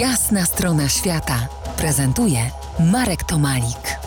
Jasna strona świata prezentuje Marek Tomalik.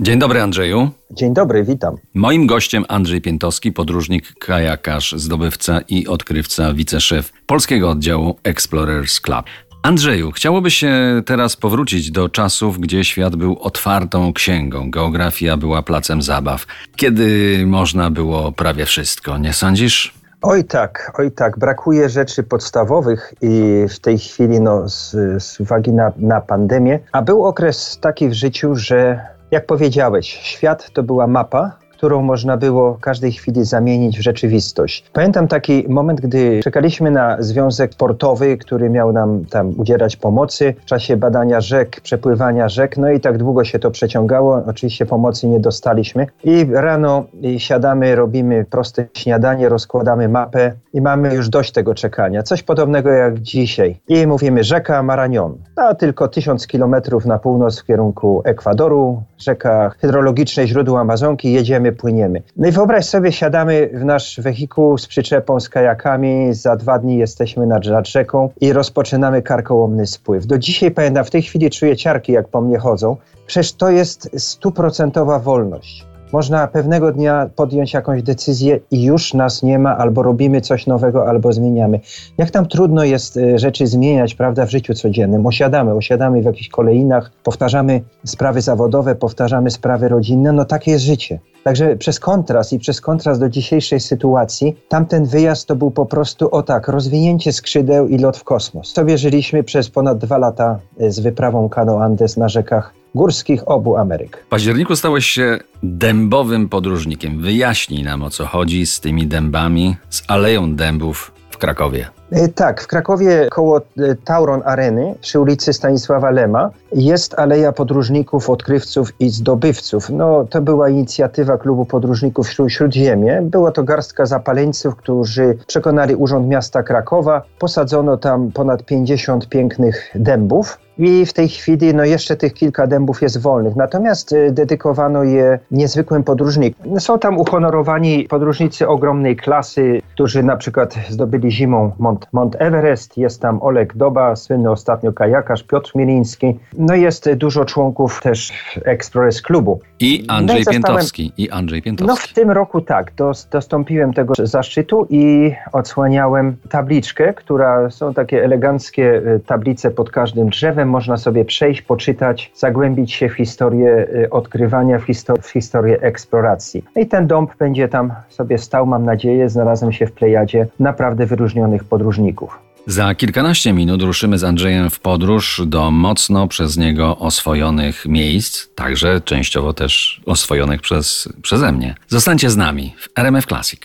Dzień dobry Andrzeju. Dzień dobry, witam. Moim gościem Andrzej Piętowski, podróżnik, kajakarz, zdobywca i odkrywca, wiceszef polskiego oddziału Explorers Club. Andrzeju, chciałoby się teraz powrócić do czasów, gdzie świat był otwartą księgą, geografia była placem zabaw, kiedy można było prawie wszystko, nie sądzisz? Oj tak, oj tak, brakuje rzeczy podstawowych i w tej chwili no, z, z uwagi na, na pandemię, a był okres taki w życiu, że jak powiedziałeś, świat to była mapa, którą można było każdej chwili zamienić w rzeczywistość. Pamiętam taki moment, gdy czekaliśmy na związek portowy, który miał nam tam udzielać pomocy w czasie badania rzek, przepływania rzek, no i tak długo się to przeciągało. Oczywiście pomocy nie dostaliśmy. I rano siadamy, robimy proste śniadanie, rozkładamy mapę i mamy już dość tego czekania. Coś podobnego jak dzisiaj. I mówimy rzeka Maranion, a tylko tysiąc kilometrów na północ w kierunku Ekwadoru, rzeka hydrologiczne źródło Amazonki, jedziemy płyniemy. No i wyobraź sobie, siadamy w nasz wehikuł z przyczepą, z kajakami, za dwa dni jesteśmy nad, nad rzeką i rozpoczynamy karkołomny spływ. Do dzisiaj pamiętam, w tej chwili czuję ciarki, jak po mnie chodzą. Przecież to jest stuprocentowa wolność. Można pewnego dnia podjąć jakąś decyzję i już nas nie ma, albo robimy coś nowego, albo zmieniamy. Jak tam trudno jest y, rzeczy zmieniać, prawda, w życiu codziennym. Osiadamy, osiadamy w jakichś kolejnach, powtarzamy sprawy zawodowe, powtarzamy sprawy rodzinne, no takie jest życie. Także przez kontrast i przez kontrast do dzisiejszej sytuacji, tamten wyjazd to był po prostu o tak, rozwinięcie skrzydeł i lot w kosmos. Sobie żyliśmy przez ponad dwa lata y, z wyprawą Kano Andes na rzekach górskich obu Ameryk. W październiku stałeś się dębowym podróżnikiem. Wyjaśnij nam o co chodzi z tymi dębami, z Aleją Dębów w Krakowie. E, tak, w Krakowie koło e, Tauron Areny przy ulicy Stanisława Lema jest Aleja Podróżników, Odkrywców i Zdobywców. No, to była inicjatywa Klubu Podróżników Śródziemie. Była to garstka zapaleńców, którzy przekonali Urząd Miasta Krakowa. Posadzono tam ponad 50 pięknych dębów. I w tej chwili no jeszcze tych kilka dębów jest wolnych. Natomiast y, dedykowano je niezwykłym podróżnikom. Są tam uhonorowani podróżnicy ogromnej klasy, którzy na przykład zdobyli zimą Mont, Mont Everest. Jest tam Oleg Doba, słynny ostatnio kajakarz, Piotr Mieliński. No jest dużo członków też Express Klubu. I Andrzej no Piętowski. I Andrzej Piętowski. No w tym roku tak, dos, dostąpiłem tego zaszczytu i odsłaniałem tabliczkę, która są takie eleganckie y, tablice pod każdym drzewem można sobie przejść, poczytać, zagłębić się w historię y, odkrywania, w, histor w historię eksploracji. No I ten dąb będzie tam sobie stał, mam nadzieję, znalazłem się w plejadzie naprawdę wyróżnionych podróżników. Za kilkanaście minut ruszymy z Andrzejem w podróż do mocno przez niego oswojonych miejsc, także częściowo też oswojonych przez, przeze mnie. Zostańcie z nami w RMF Classic.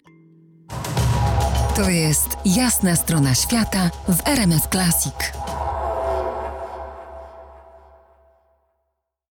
To jest jasna strona świata w RMF Classic.